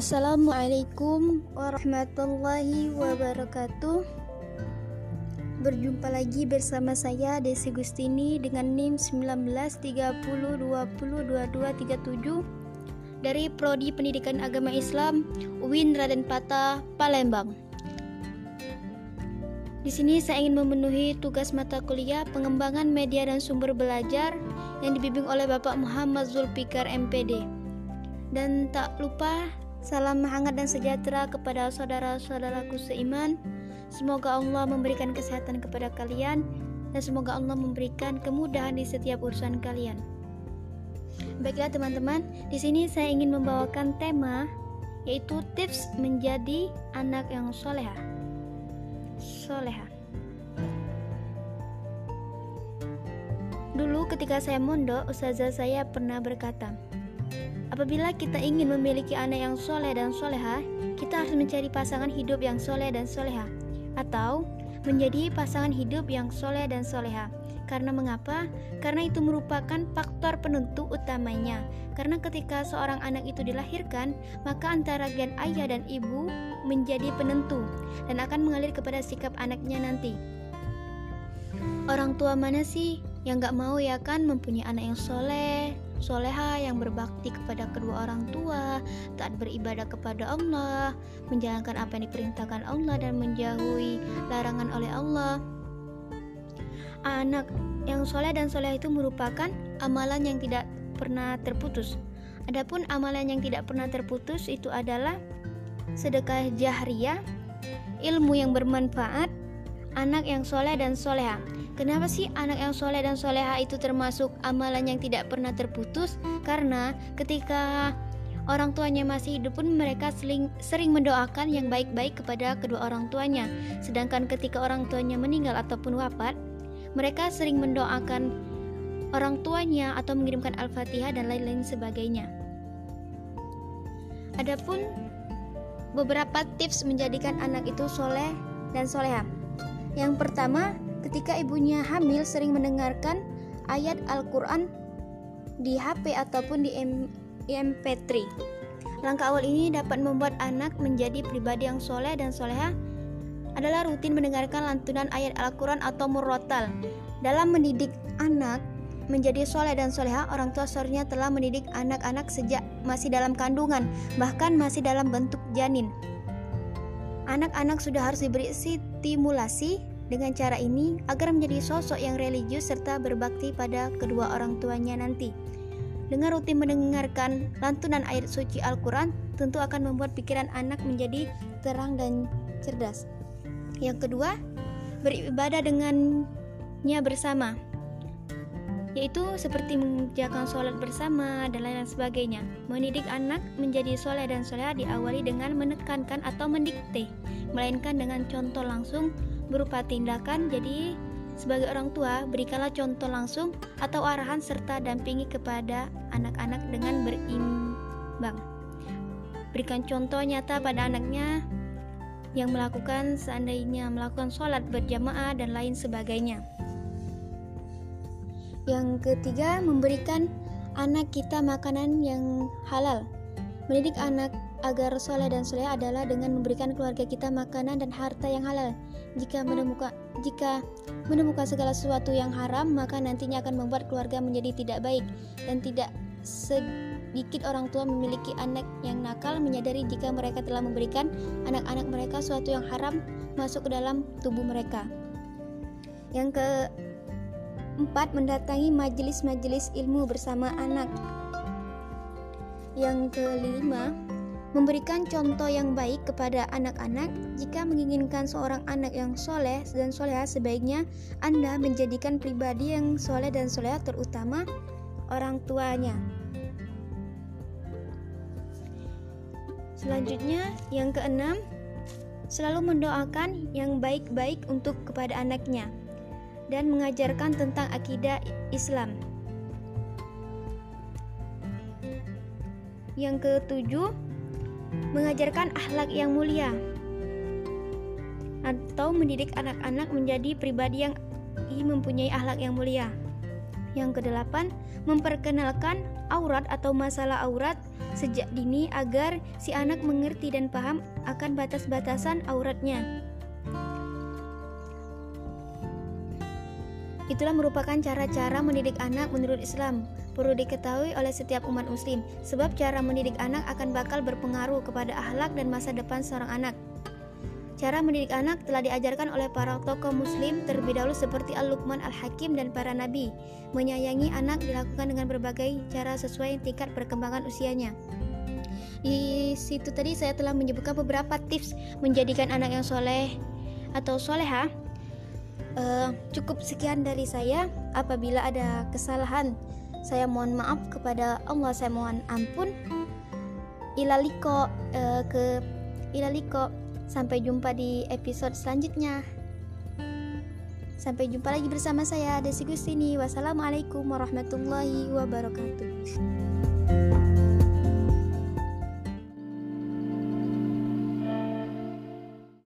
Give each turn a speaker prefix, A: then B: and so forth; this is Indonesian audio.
A: Assalamualaikum warahmatullahi wabarakatuh Berjumpa lagi bersama saya Desi Gustini dengan NIM 1930202237 dari Prodi Pendidikan Agama Islam UIN Raden Patah, Palembang. Di sini saya ingin memenuhi tugas mata kuliah pengembangan media dan sumber belajar yang dibimbing oleh Bapak Muhammad Zulfikar MPD. Dan tak lupa salam hangat dan sejahtera kepada saudara-saudaraku seiman Semoga Allah memberikan kesehatan kepada kalian dan semoga Allah memberikan kemudahan di setiap urusan kalian. Baiklah teman-teman, di sini saya ingin membawakan tema yaitu tips menjadi anak yang soleha. Soleha. Dulu ketika saya mondok, ustazah saya pernah berkata, Apabila kita ingin memiliki anak yang soleh dan soleha, kita harus mencari pasangan hidup yang soleh dan soleha atau menjadi pasangan hidup yang soleh dan soleha. Karena mengapa? Karena itu merupakan faktor penentu utamanya. Karena ketika seorang anak itu dilahirkan, maka antara gen ayah dan ibu menjadi penentu dan akan mengalir kepada sikap anaknya nanti. Orang tua mana sih yang gak mau ya kan mempunyai anak yang soleh, soleha yang berbakti kepada kedua orang tua, taat beribadah kepada Allah, menjalankan apa yang diperintahkan Allah dan menjauhi larangan oleh Allah. Anak yang soleh dan soleh itu merupakan amalan yang tidak pernah terputus. Adapun amalan yang tidak pernah terputus itu adalah sedekah jahriyah, ilmu yang bermanfaat, anak yang soleh dan soleha. Kenapa sih anak yang soleh dan soleha itu termasuk amalan yang tidak pernah terputus? Karena ketika orang tuanya masih hidup pun mereka sering, sering mendoakan yang baik-baik kepada kedua orang tuanya. Sedangkan ketika orang tuanya meninggal ataupun wafat, mereka sering mendoakan orang tuanya atau mengirimkan Al-Fatihah dan lain-lain sebagainya. Adapun beberapa tips menjadikan anak itu soleh dan soleha. Yang pertama, ketika ibunya hamil sering mendengarkan ayat Al-Quran di HP ataupun di MP3. Langkah awal ini dapat membuat anak menjadi pribadi yang soleh dan soleha adalah rutin mendengarkan lantunan ayat Al-Quran atau murotal. Dalam mendidik anak menjadi soleh dan soleha, orang tua seharusnya telah mendidik anak-anak sejak masih dalam kandungan, bahkan masih dalam bentuk janin. Anak-anak sudah harus diberi stimulasi dengan cara ini, agar menjadi sosok yang religius serta berbakti pada kedua orang tuanya nanti. Dengan rutin mendengarkan lantunan ayat suci Al-Quran, tentu akan membuat pikiran anak menjadi terang dan cerdas. Yang kedua, beribadah dengannya bersama, yaitu seperti mengerjakan sholat bersama dan lain-lain sebagainya. Mendidik anak menjadi soleh dan soleha diawali dengan menekankan atau mendikte, melainkan dengan contoh langsung berupa tindakan. Jadi, sebagai orang tua, berikanlah contoh langsung atau arahan serta dampingi kepada anak-anak dengan berimbang. Berikan contoh nyata pada anaknya yang melakukan seandainya melakukan sholat berjamaah dan lain sebagainya. Yang ketiga, memberikan anak kita makanan yang halal. Mendidik anak agar soleh dan soleh adalah dengan memberikan keluarga kita makanan dan harta yang halal. Jika menemukan jika menemukan segala sesuatu yang haram, maka nantinya akan membuat keluarga menjadi tidak baik dan tidak sedikit orang tua memiliki anak yang nakal menyadari jika mereka telah memberikan anak-anak mereka sesuatu yang haram masuk ke dalam tubuh mereka. Yang keempat, mendatangi majelis-majelis ilmu bersama anak. Yang kelima, Memberikan contoh yang baik kepada anak-anak, jika menginginkan seorang anak yang soleh dan soleha, sebaiknya Anda menjadikan pribadi yang soleh dan soleha, terutama orang tuanya. Selanjutnya, yang keenam, selalu mendoakan yang baik-baik untuk kepada anaknya dan mengajarkan tentang akidah Islam. Yang ketujuh, mengajarkan akhlak yang mulia atau mendidik anak-anak menjadi pribadi yang mempunyai akhlak yang mulia. Yang kedelapan, memperkenalkan aurat atau masalah aurat sejak dini agar si anak mengerti dan paham akan batas-batasan auratnya. Itulah merupakan cara-cara mendidik anak menurut Islam. Perlu diketahui oleh setiap umat muslim, sebab cara mendidik anak akan bakal berpengaruh kepada akhlak dan masa depan seorang anak. Cara mendidik anak telah diajarkan oleh para tokoh muslim terlebih dahulu seperti Al-Luqman Al-Hakim dan para nabi. Menyayangi anak dilakukan dengan berbagai cara sesuai tingkat perkembangan usianya. Di situ tadi saya telah menyebutkan beberapa tips menjadikan anak yang soleh atau soleha uh, cukup sekian dari saya. Apabila ada kesalahan, saya mohon maaf kepada Allah. Saya mohon ampun. Ilaliko uh, ke ilaliko. Sampai jumpa di episode selanjutnya. Sampai jumpa lagi bersama saya Desi Gustini. Wassalamualaikum warahmatullahi wabarakatuh.